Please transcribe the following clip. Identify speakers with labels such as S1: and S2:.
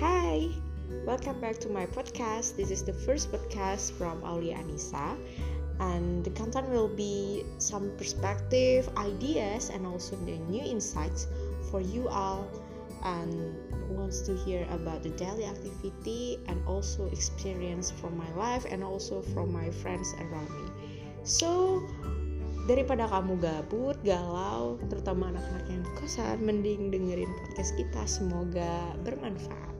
S1: Hi, welcome back to my podcast. This is the first podcast from Aulia Anissa, and the content will be some perspective, ideas, and also the new insights for you all and wants to hear about the daily activity and also experience from my life and also from my friends around me. So, daripada kamu gabut, galau, terutama anak-anak yang kosan, mending dengerin podcast kita. Semoga bermanfaat.